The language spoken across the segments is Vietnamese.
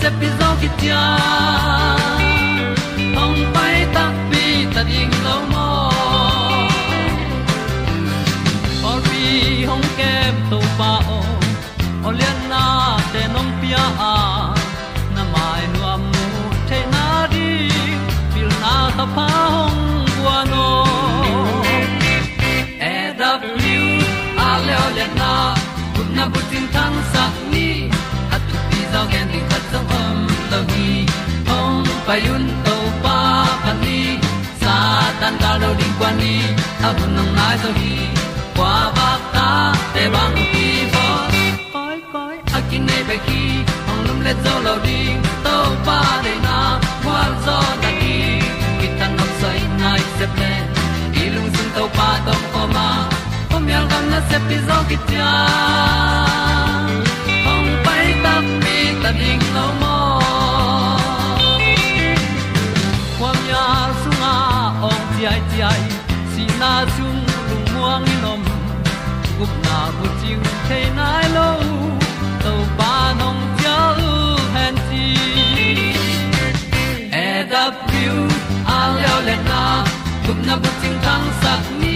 se pi ki tia hong pai ta pi ta ding lo mo or bi hong kem to pa o olian na te nong pia a hong to pa pa ni, sa tan ga lo ding kwan ni, a bu nang mai zo hi. Kwa ba ta te bang ki bo. Koi koi, a kin nei pe ki, ong lum le zo lo ding to pa de na kwa zo ta ki. Ki tan nok sai nai se pe ilung sun to pa tom ko ma. Pom yal gam na se pi zo ki ta chiu the nai lo to pa nong pia u han ti e da piu a leo le na na bu ting tang sat ni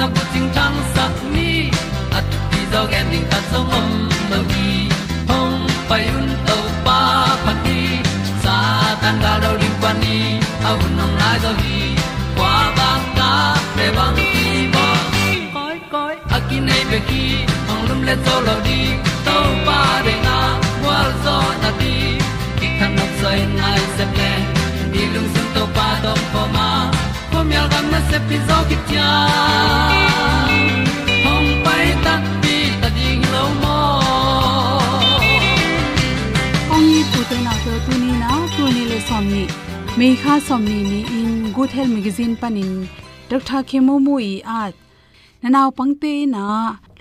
Na ko ting tang sat ni at ti zo gen ding ta song mom mo gi hong pai un to pa pa ti. Sa tan ga do ri pa ni. Au nong lai do gi kwa ba ta pe bang ti mo koi koi a ki nei pe ki hong lum le to lo di se pi zo ki tia hong pai ta pi ta ding lo mo ong ni pu te na to tu ni na tu ni le som ni. Me kha som ni ni in good health magazine panin dr khemo mu i at nanaw pangte na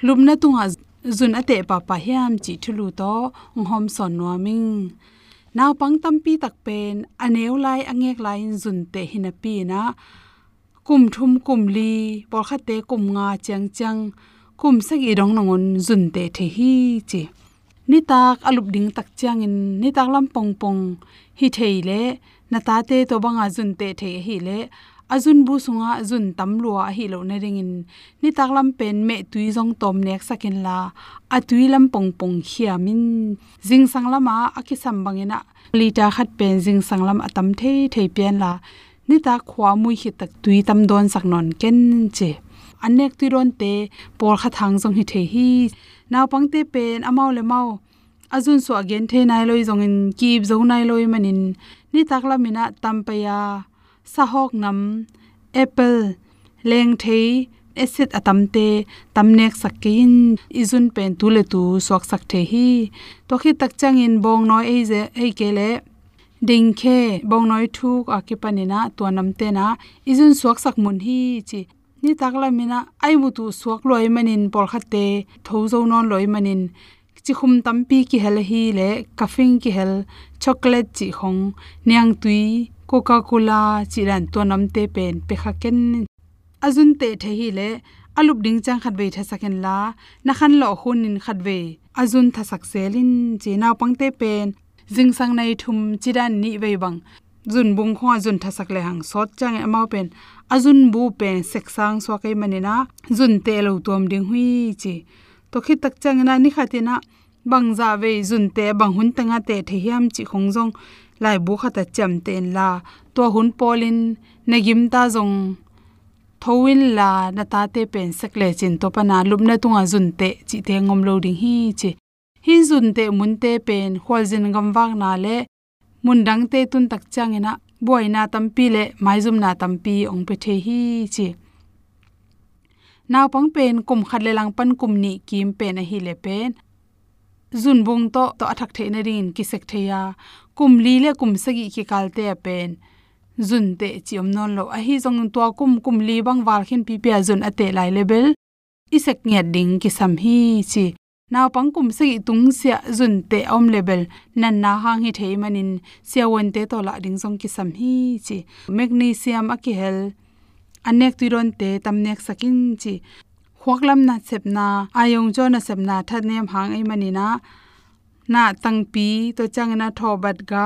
lumna tunga zun ate pa pa hiam chi thulu to hom son noming naw pang tampi tak pen aneu lai angek lai zun te hinapi na kum thum kum li por khate kum nga chang chang. Kum sagi rong nongon zun te the hi chi. Ni tak alup ding tak chang in, ni tak lam pong pong. Hi theile na ta te to banga zun te the hi le. Azun bu sunga azun tam lua hi lo na ring in. Ni tak lam pen me tui jong tom nek sakin la. A tui lam pong pong khia min. Jing sang lama akhi sam bangena lita khat pen jing sang lam atam the the pen la ni ta khwa mui hi tak tui tam don sak non ken che. Anek tu ron te por kha thang jong hi the hi. Naw pangte pen amau le mau azun so again the nai loi jong in kip zo nai loi manin. Ni takla mina tampaya sahok nam. Apple, leng thei acid atamte tamnek sakin izun pen tu le tu sok sak the hi. To khi tak chang in bong no e je e kele ding khe bong noi thu ka na, panina na izun suak sak mun hi chi ni takla mina ai bu tu suak loi manin por khatte thozo non loi manin chi khum tampi ki hel hi le kafing ki hel chocolate chi khong niang tui coca cola chi ran to nam te pen pe kha ken azun te the hi le alup ding chang khat ve tha saken la na khan lo hun in khat ve azun tha sak selin chi na pangte pen jing sang nei thum chidan ni ve bang zun bung khwa zun thasak le hang sot chang e mau pen. Azun bu pen sek sang so kai manina zun te lo tom ding hui chi. To khi tak chang na ni khatina bang za ve zun te bang hun tanga te the hiam chi khong jong lai bu khata cham ten la. To hun polin nagim ta jong thowin la na ta te pen sakle chin to pana lumna tunga zun te chi te ngom lo ding hi chi hi zun te mun te pen khwal jin gam wak na le. Mun dang te tun tak chang ina. Boy na tampi le. Mai zum na tampi ong pe the hi chi. Naw pang pen kum khat le lang pan kum ni kim pen a hi le pen. Zun bung to to athak the na rin ki sek theya kum li le kum sagi ki kal te pen. Zun te chiom non lo. A hi jong to kum kum li bang wal khin pi pe zun ate lai level isek nge ding ki sam hi chi naw pangkum se tung sia zun te om level. Nan na hang hi thei manin sia won te to la ding jong ki sam hi chi. Magnesium a ki hel anek tuiron te tam nek sakin chi. Khwaklam na sepna ayong jo na sepna that nem hang ai manina na tangpi to changna thobat ga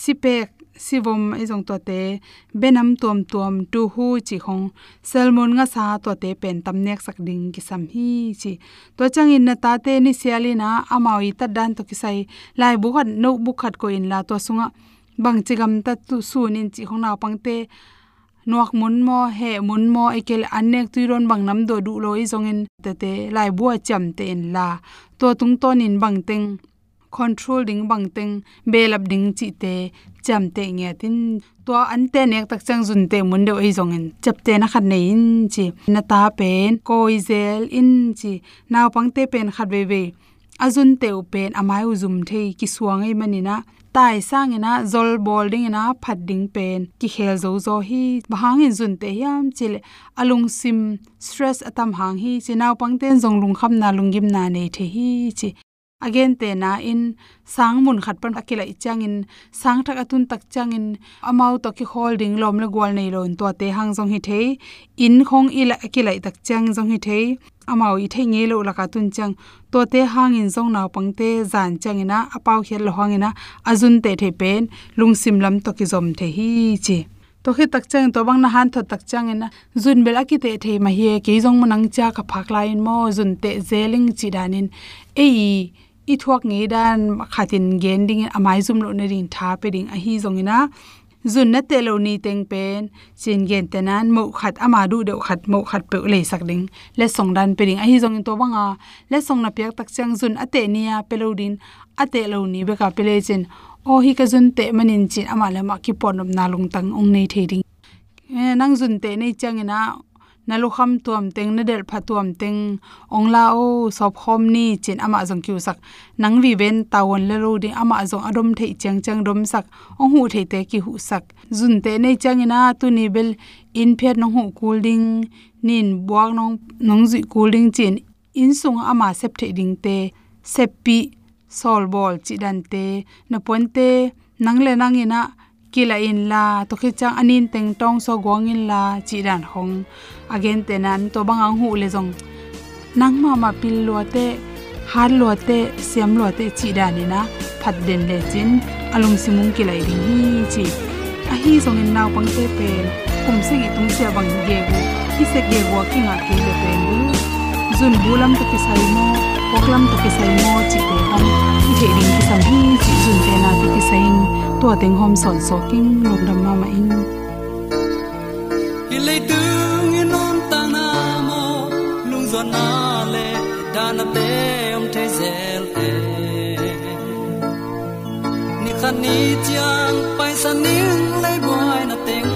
sipek sivom izong to te benam tom tom tu hu chi khong salmon nga sa to te pen tamnek sak ding ki sam hi chi. To changin na ta te ni sialina amawi ta dan to ki sai lai bu khat no bu khat ko in la to sunga. Bang chigam ta tu sunin chi khong na pangte nuak mun mo, he mun mo ekel anek tuiron bang nam do du loi zongin te te. Lai bua cham te in la. To tung ton in bang teng. Control ding bang teng. Belap ding chi te cham te nge tin to an te nek tak chang jun te mun de ei zongin chap te na khat nei in chi. Na ta pen, koi zel in chi. Naw pang te pen khat ve ve. Azun te u pen amai u zum thei. Ki suang ei manina tai sang ina, zol bol ding ina, phat ding pen. Ki khel zo zo hi. Bahang in jun te yam chile alung sim, stress atam hang hi. Chi naw pang ten jong lung kham na lungim na nei the hi chi again, te na in sang mun khat pan akila ichang in sang thak atun tak chang in amau to ki holding lom le gol nei lon to te hang jong hi the in khong ila akila tak chang jong hi the amau i the nge lo la ka tun chang. To te hang in jong naw pang te zan chang ina, apau khel lo hang ina, azun te the pen, lung sim lam to ki zom the hi chi. To khi tak chang, to bang na han tho tak chang ina, zun bela ki te the ma hi ke jong manang cha ka phak lain mo, zun te zeling chi danin ei i thuak nge dan khatin gending amai zum lo ne ring tha pe ding a hi zongina zun na te lo ni teng pen, chin gen tenan mo khat ama du de khat mo khat pe le sak ding. Le song dan pe ding a hi zong to banga le song na pek tak chang zun ate nia pe lo din ate lo ni be ka pe le chin. O hi ka zun te manin chin ama le ma ki pon na lung tang ong nei the ding. Eh, nang zun te nei changina nalu kham tuam teng na del pha tuam teng. Ongla o sop khom ni, chin ama jong kyu sak. Nang vi ben tawon le ro ding ama jong adom thei chang chang dom sak. Ong hu thei te ki hu sak. Jun te nei changina tu ni bel. In phet nong hu cooling nin buak nong nong zi cooling chin. In sung ama sep thei ding te. Seppi sol bol chi dan te. Na ponte nang le nang ina kila in la to khi chang anin teng tong so gong in la chi dan hong. Again te nan to bang ang hu le jong nang ma ma pil lo te, har lo te sem lo te chi dan na phat den le chin, alung simung kila ri hi chi. A hi jong in naw pang te pe kum se gi tum se bang ge gu, hi se ge wo ki nga ke le pe bu zun bulam to ki sai mo poklam to ki sai mo chi te hom hi he ding ki sam hi chi, zun te na ti ki sai tua tiếng hôm sòn sò kinh đầm mà in. Hi lấy tương in om ta na mo lung giòn na le da na te om te zel te ni khan ni chang pai san ni lấy boy na teng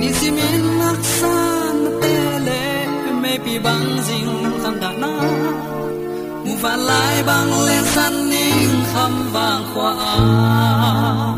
ni si min nak san te le maybe bang zi và lại băng lên săn nín khăm vàng khoa áo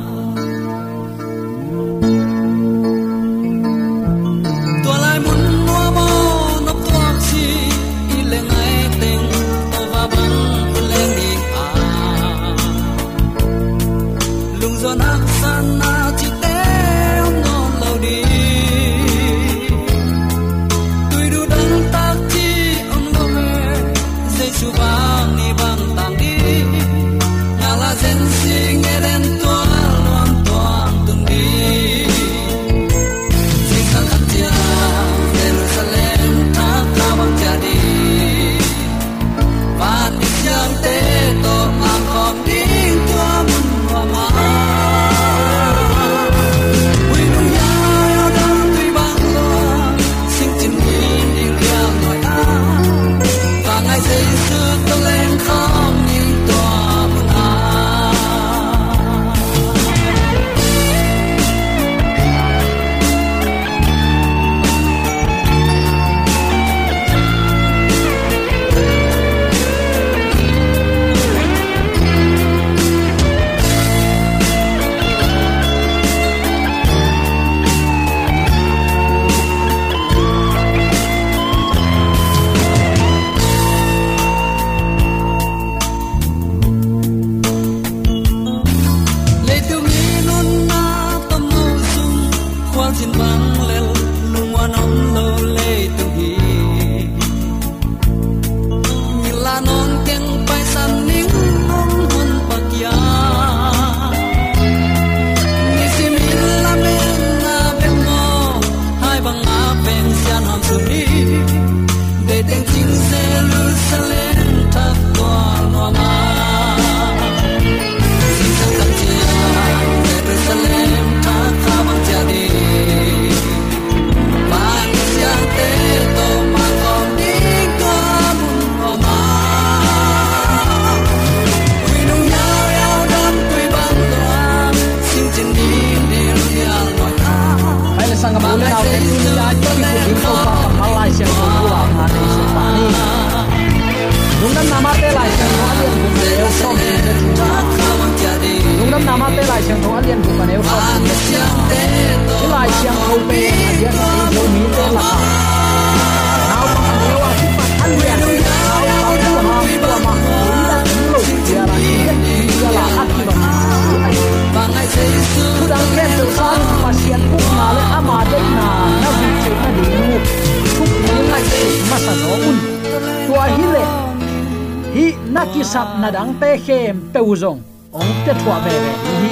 hi naki sap na dang pe khem peuzong ong te thwa ve ve hi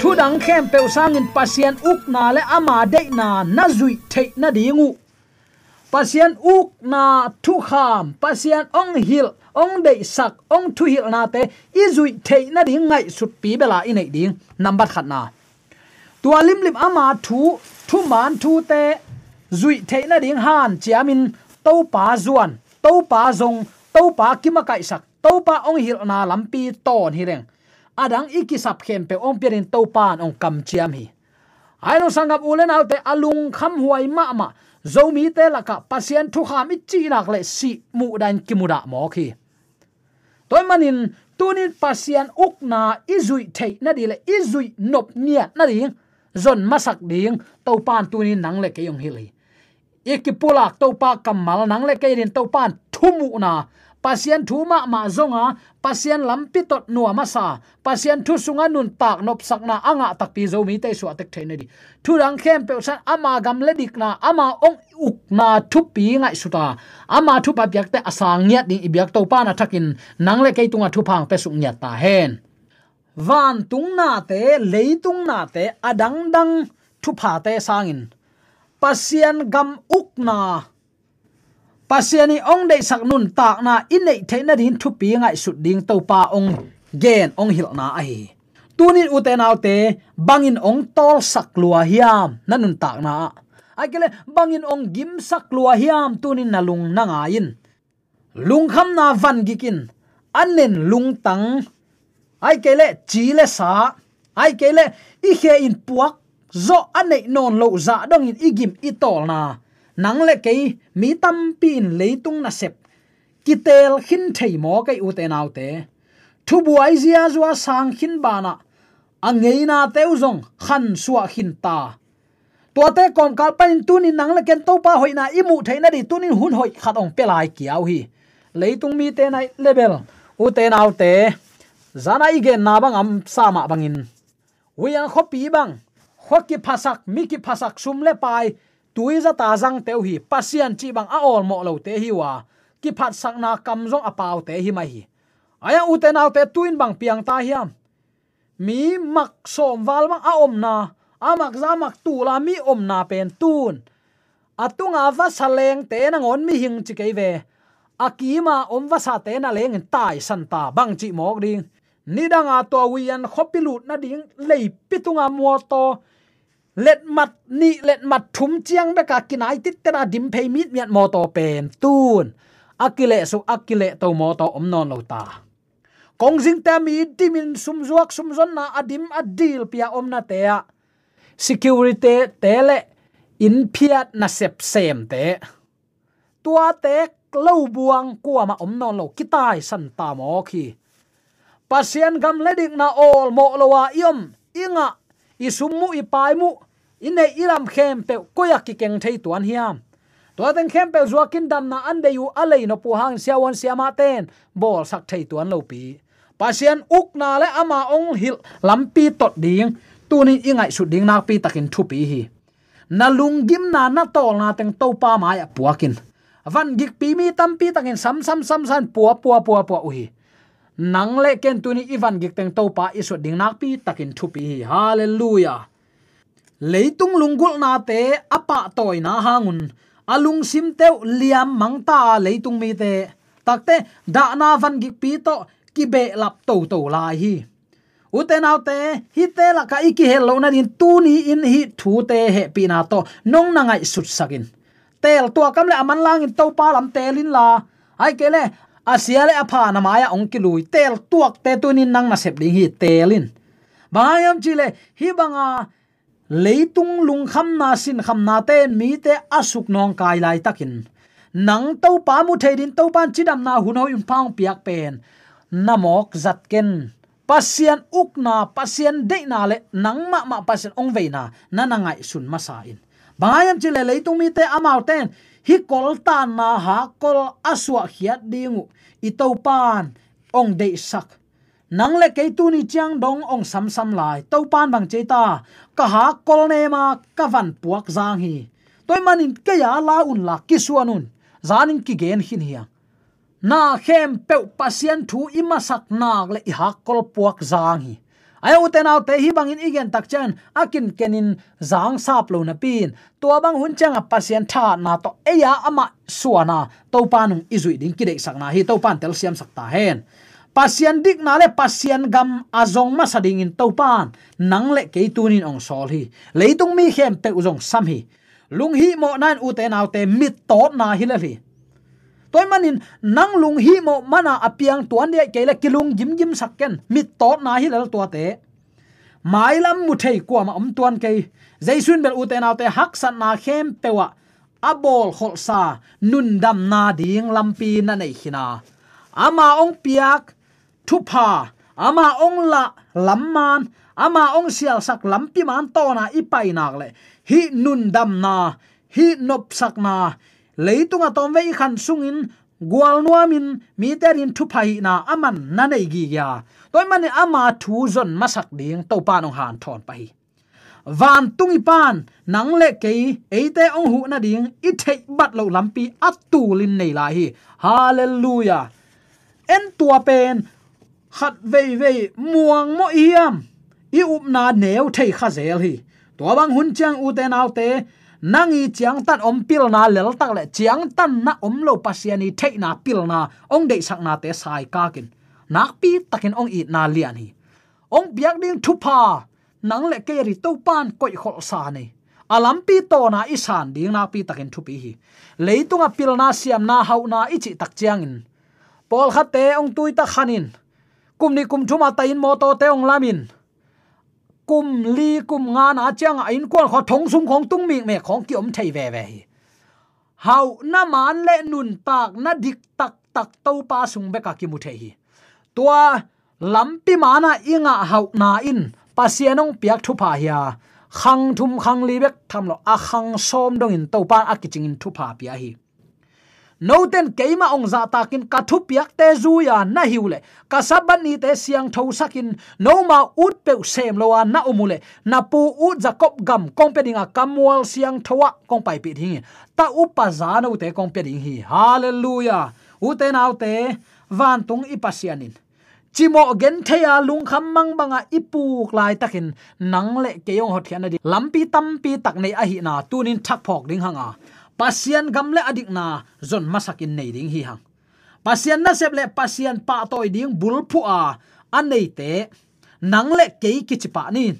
thu dang khem pe sang in pasien uk na le ama de na na zui the na dingu pasien uk na thu kham, pasien ong hil ong de sak ong thu hil na te i zui the na ding ngai sut pi bela i nei ding number khat na tua lim lim ama thu thu man thu te zui the na ding han chiamin to pa zuan to pa zong topa kima kai sak topa ong hil na lampi ton hireng adang iki sap khem pe ong pirin topan ong kam chiam hi. Ai no sangap ulen alte alung kham huai ma ma. Zomi te laka pasien thu kham i chi nak le si mu dan kimuda mo khi toy manin tunin pasien ukna izui thei na dile izui nop nia na ding zon masak ding topan tunin nang le ke yong hili ikipulak topa kamal nang le ke rin to thumu na pasien thu ma zonga, pasien lampi tot nuwa masa pasien thu sunga nun tak nop sakna anga tak pi zo mi te su atek thene di. Thu rang khem pe san ama gam le dik na, ama ong uk na thu pi ngai suta ama thu pa byak te asang nya ding ibyak to pa na thakin, nang le ke tunga thu phang pe sung nya ta hen. Van tung na te leitung na te, adang dang thu pha te sangin. Pasien gam uk na pasiani ong dei sak nun tak na in nei theina din thu pi ngai su ding to pa ong gen ong hil na ai tunin uten autte bangin ong tol sak lua hiam nanun tak na. Ai bangin ong gim sak lua hiam tunin na lung na nga in. Lung kham na van gikin anen lung tang. Ai kele, chi le sa. Ai kele, i khe in puak, zo anei non lo za dong in igim itol na nang le ke mi tam pin leitung na sep kitel khin thei mo kai u te nau te thu buai zia zua sang khin bana angeina à teu zong khan suwa khin ta tua te kom kal pan tunin nang le ken to pa hoina imu theina di tunin hun hoi khat ong pelai kiau hi leitung mi te nai level u te nau te zana ige na bang am sama bangin wiang khopi bang khoki phasak miki phasak sum le pai tuiza ta zang teu hi pasian chi bang a ol mo lo te hi wa. Ki phat sak na kam zong a pau te hi mai hi. Aya u te nau te tuin bang piang ta hiam. Mi mak som wal ma a om na amak zamak tu la mi om na pen tun atunga va saleng te na ngon mi hing chi kei ve. Akima om va sa te na leng tai san ta bang chi mok ding. Ni danga to wian khopilut na ding, lei pitunga mo to. Let mat ni let mat thum chiang be ka kinai tit tena dim phei mit miat mo to pen tun akile su akile to mo to om non lo ta kong jing ta mi dimin sum zuak sum zon na adim adil pia om na te a security tele in phiat na sep sem te tua te lo buang kwa ma om non lo kitai san ta mo khi pasien gam ledik na all mo lowa iom inga isummu ipaimu ine iram khem pe koya ki keng thei tuan hiam. To ten khem pe zuakin dam na an de yu alei no pu hang siawon siama ten. Bol sak thei tuan lo pi. Pasian uk na le ama ong hil lampi tot ding. Tuni ingai su ding nak pi takin thu pi hi. Na lungim na na tol na teng to pa ma ya puakin van gik pi mi tam pi takin sam sam sam san puwa puwa puwa puwa uhi. Nang le ken tuni ivan gik teng to pa isu ding nak pi takin thu pi hi. Hallelujah leitung lungul na te, apa toy na hangun. Alung sim te liam mangta leitung mi te. Takte da na van gi pi to, ki be lap to to lai hi. Uten autte hi te la ka iki he lo na din, tu ni in hi thu te he pi na to, nong na ngai sut sakin tel tua kam le aman lang in to pa lam telin la. Ai ke le asia le apha na maya ong ki lui. Tel tuak te tunin nang na sep ding hi telin bayam chile hi banga leitung lung kham na sin kham na ten mi te asuk nong kai lai takin. Nang to pa mu theidin to pan chidam na huno ho yun pang piak pen. Namok zatken pasien ukna pasien de na le, nang ma ma pasien ong ve na na na ngai sun ma sa in. Bangayam chile leitung mi te amau ten, hi kol tan na ha kol aswa hiat dingu i to pan, ong de sak nang le ke tu ni chiang dong ong sam sam lai to pan bang che ta. Ka ha kol ne ma ka van puak zang hi. Toy manin ke ya la un la ki suanun zanin ki gen hin hi na khem pe pasien thu ima sak nak le i ha kol puak zang hi. Ai te au te hi bangin igen tak chen, akin kenin zang sap lo na pin. To bang hun chang a pasien tha na to eya ama suana to panung izui ding kidei sakna hi to pan tel siam sakta hen pasian dik na le pasian gam azong ma sading in topan nang le ke tunin ong sol hi. Leitung mi khem pe uzong sam hi. Lung hi mo nan te au te mit tot na hi le hi toy manin, nang lung hi mo mana apiang tuan de kele kilung jim jim sakken. Mit tot na hi le to te mai lam mu thei kwa ma om tuan ke jaisun bel uten te hak san na khem pewa abol khol sa. Nun dam na ding lampi na nei hina ama ong piak thu pa ama ong la lamman, ama ong sial sak lampi man to na ipai nak le. Hi nun dam na, hi nop sak na. Leitunga tom vei khan sungin gwal nuamin, mi terin thu phai na aman na nei gi ya. Toy mani ama thu zon masak ding to pa nong han thon pai van tungi pan, nang le ke eite ong hu na ding, i thei bat lo lampi atu lin nei la hi. Hallelujah. En tua pen khat vei vei muang mo iam i up na neu thei kha zel hi to bang hun chang u te nau te nangi chiang tan om pil na lel tak le chiang tan na om lo pasiani thei na pil na. Ong de sak na te sai ka kin nak pi takin ong i na lian hi ong biak ding thu pa nang le ke ri to pan koi khol sa ne alam à pi to na isan ding na pi takin thu pi hi a à pil na siam na hau na ichi tak chiang in. Pol khate ong tui ta kum ni kum thuma ta in mo to te ong lamin kum li, kum nga na chang in kwal kho thong sung khong tung mi me khong ki om thei ve ve hi. Hau na man le nun tak, na dik tak tak to pa sung be ka ki mu the hi. Tua lampi mana inga hau na in pasianong piak thu pa hiya khang thum khang li bek tham lo, a khang som dong in to pa akiching in thu pa pia hi noten keima ong za takin ka thu piak te zu ya na hiule ka saban ni te siang tho sakin no ma ut pe sem lo na umule. Na pu ut jakob gam kong pe kamwal siang thowa kong pai pi ding ta upa za no te kompeding hi. Hallelujah. U te nau te van tung ipasianin chimo gen theya lung kham mang banga ipu klai takin nang le keyong hot hian di. Lampi tampi tak nei a hi na tunin thak phok ding hanga pasian gam le adik na, zon masakin nei ding hi hang. Pasian na sep le pasian pa toy ding bul phu a, anei te, nang le ke ki chi ni.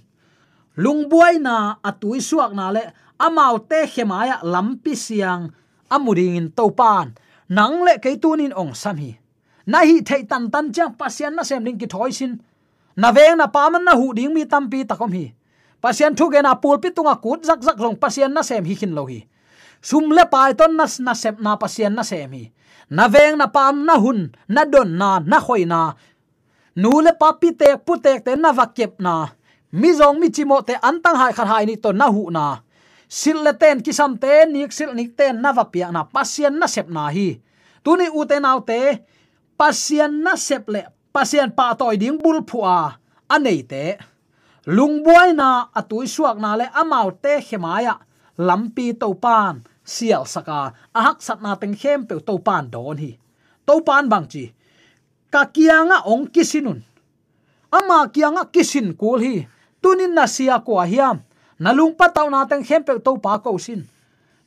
Lungbuai na, atui suak na le, amau te khemaya lampi siang, amuring in topan nang le ke tunin ong sam hi. Na hi thei tan tan chang pasian na sem ding ki thoi sin. Na veng na paman na hu ding mi tampi takom hi. Pasian thu ge na pulpi tunga kut zak zak rong pasian na sem hi khin lo hi sum le pai ton nas na sep na pasien na sem hi na veng na pam na hun, na don na na khoi na. Nu le pa pi te, pu te te na vakep na. Mi zong mi chimo te antang hai khat hai ni to na hu na. Sil le ten kisam te, nik sil nik ten na va pia na pasien na sep na hi. Tuni u te nau te, pasien na sep le, pasien pa toy ding bul phua anei te lungbuai na, atui suak na le amau te khemaya, lampi to pan sial saka, ahak satna teng khem pe to pan don hi. To pan bang chi, ka kianga ong kisinun. Ama kianga kisin kul hi. Tunin na sia ko hiam. Nalung pa taw na teng khem pe to pa ko sin.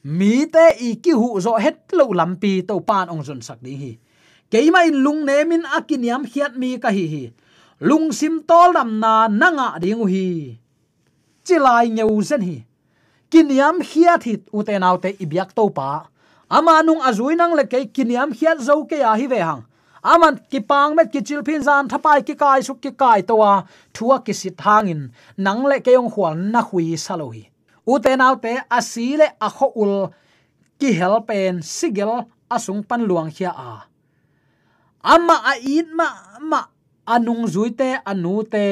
Mi te i ki hu zo het lo lampi to pan ong zon sak ni hi. Keima in lung nemin akiniam hiat mi ka hi hi. Lung sim tol dam na nanga ding hi. Chilai ngeu zen hi kiniam hiat hit uten autte ibyak to pa ama nung azui nang le ke kiniam hiat zo ke ya hi ve hang. Aman ki pang met ki chil phin zan thapai ki kai su ki kai towa, thua ki sit hangin, nang le ke yong khwal na hui salohi uten autte asile a kho ul, ki helpen sigel asung pan luang hia a. Ama a in ma ma anung zuite anute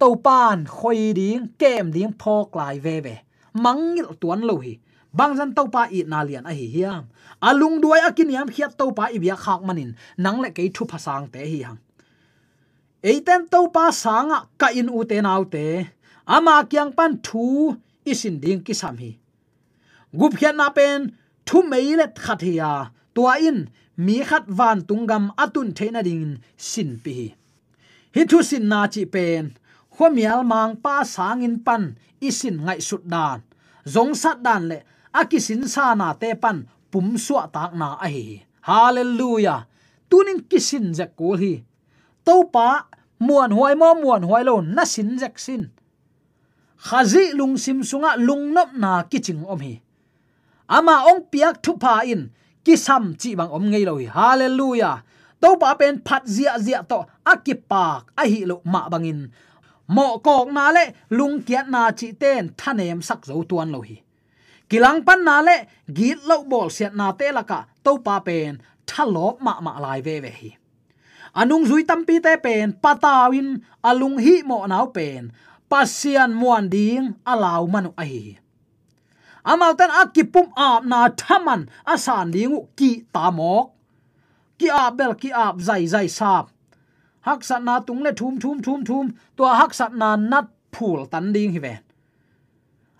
te pan khoi ding, kem ding phok lai ve ve mangil tuan lo hi bang zan to pa i na lian a hi hiam alung à, duai akin yam khiat to pa i bia khak manin nang le ke thu phasang te hi hang eiten to pa sanga ka in u te nau te ama à, kyang pan thu isin ding ki sam hi gup khiat na pen thu meile khat hi ya à. tua in mi khat van tungam atun theina ding sin pi hi thu sin na chi pen khomial mang pa sangin pan, isin ngai sut dan. Zong sat dan le, akisin sa na te pan, pum suwa tak na a hi hallelujah! Tunin kisin je ko hi. To pa, muan huai mo, muan huai lo na sin jak sin. Khazi lung sim sunga lung nop na kiching om hi. Ama ong piak thu pa in, kisam chi bang om ngei lo hi. Hallelujah! To pa pen phat zia zia to akipak a hi lo ma bangin mo kok na le lung kiat na chi ten thanem sak zo tuan lo hi kilang pan na le git lo bol siat na te laka to pa pen thalop ma ma lai ve ve hi anung zui tampi te pen patawin alung hi mo náo pen pasian muan ding alaw manu a hi amau tan akipum ap na thaman asan lingu ki tamok ki ap bel ki ap zai zai sap hak sat na tung le thum thum thum thum. To hak sat na nat phul tan ding hi ve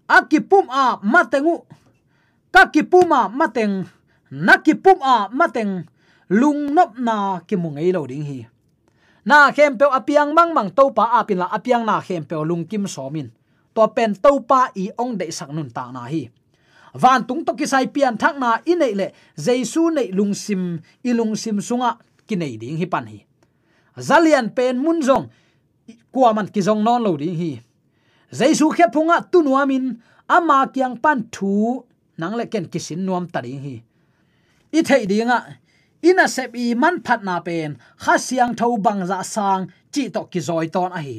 akipum ap matengu ka kipuma mateng. Nakipum a mateng. Lung nop na ki mu ngei lo ding hi. Na khem pe apiang mang mang to pa apin la apiang na khem pe lung kim somin. To pen to pa i ong de sak nun ta na hi. Van tung to kisai pian thak na inei le jesu nei lung sim ilung sim sunga kinei ding hi pan hi zalian pen mun zong. Kwa man ki zong non lo ding hi jaisu khe phunga tunuamin ama kyang pan thu, nang le ken kisin nuam ta hi i thei dinga ina sep i man phat na pen kha siang tho bang za dạ sang chi to ki zoi ton a hi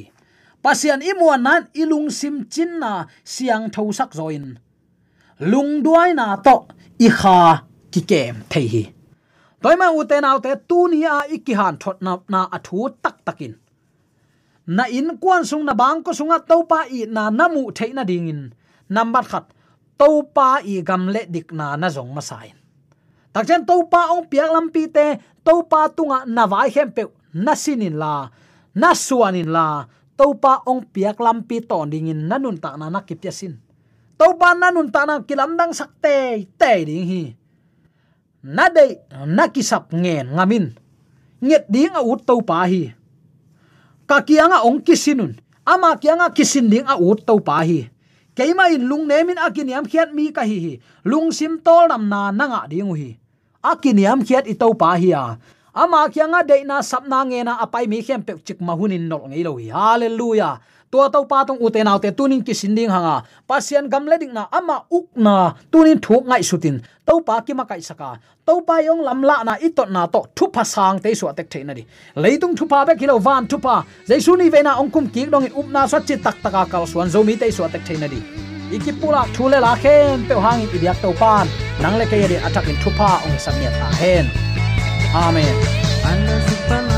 pasian imuan nan ilung sim chin na, siang tho sak zoin lung duai na to i kha ki kem thei hi toima uten autte tu ni a ikihan thot na na athu tak takin. Na in kwan sung na bang ko sunga topa i na namu theina dingin. Number khat topa i gamle dik na na zong masain takchen topa ong piak lampi te topa tunga na vai hem pe, na sinin la, na suanin la topa ong piak lampi ton dingin nanun ta na nakipya sin topa nanun ta na kilam dang sakte te ding hi na dei, na kisap ngen ngamin nget ding a ut topa hi. Ka kianga ong kisinun, ama kianga kisin ding a ut topa hi. Keima in lung nemin akiniam khiat mi ka hi hi. Lung sim tol nam na nanga ding hi. Akiniam khiat i topa hi a. Ama kyanga de na sapna nge na apai mi khem pe chik mahunin nol ngei lo hi. Hallelujah tua to pa tong uten autte tunin ki sinding hanga. Pasian gamle ding na ama ukna tunin thuk ngai sutin. To pa ki ma kai saka. To pa yong lamla na itot na to thu pa sang te su atek theina di. Leitung thu pa be kilo van thu pa jaisu ni vena ongkum ki dong in up na sa chi tak taka kal suan. Zo mi te su atek theina di. Ikipula thule la khen, pe hang i biak to pan. Nang le ke yari atak in thu pa ong samya ta hen. Amen.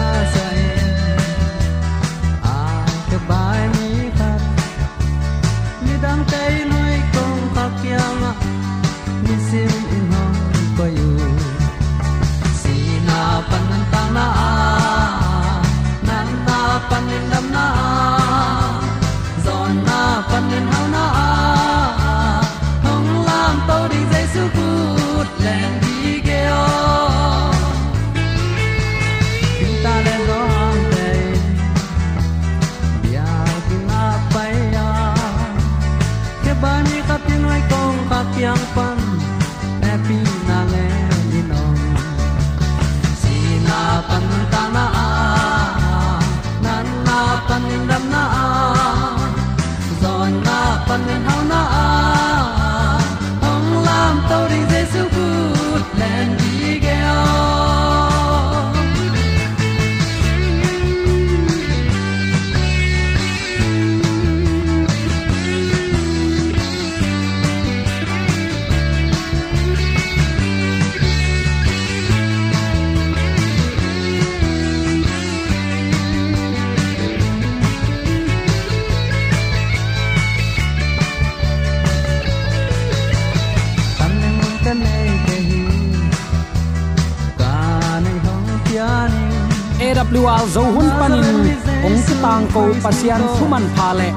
AWR zo hun panin ong ki tang ko pasian thuman phale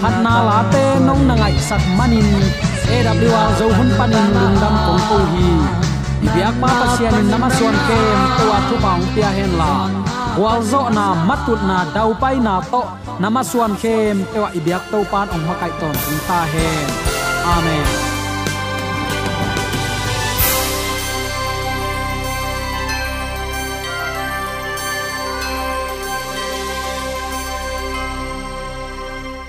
phat na la te nong na ngai sat manin AWR zo hun panin lungdam kong ko hi ibyak pa pasian in namaswan ke to a thu paung pia hen la wal zo na matut na dau pai na to namaswan khem te wa ibyak to pan ong makai ton ta hen amen.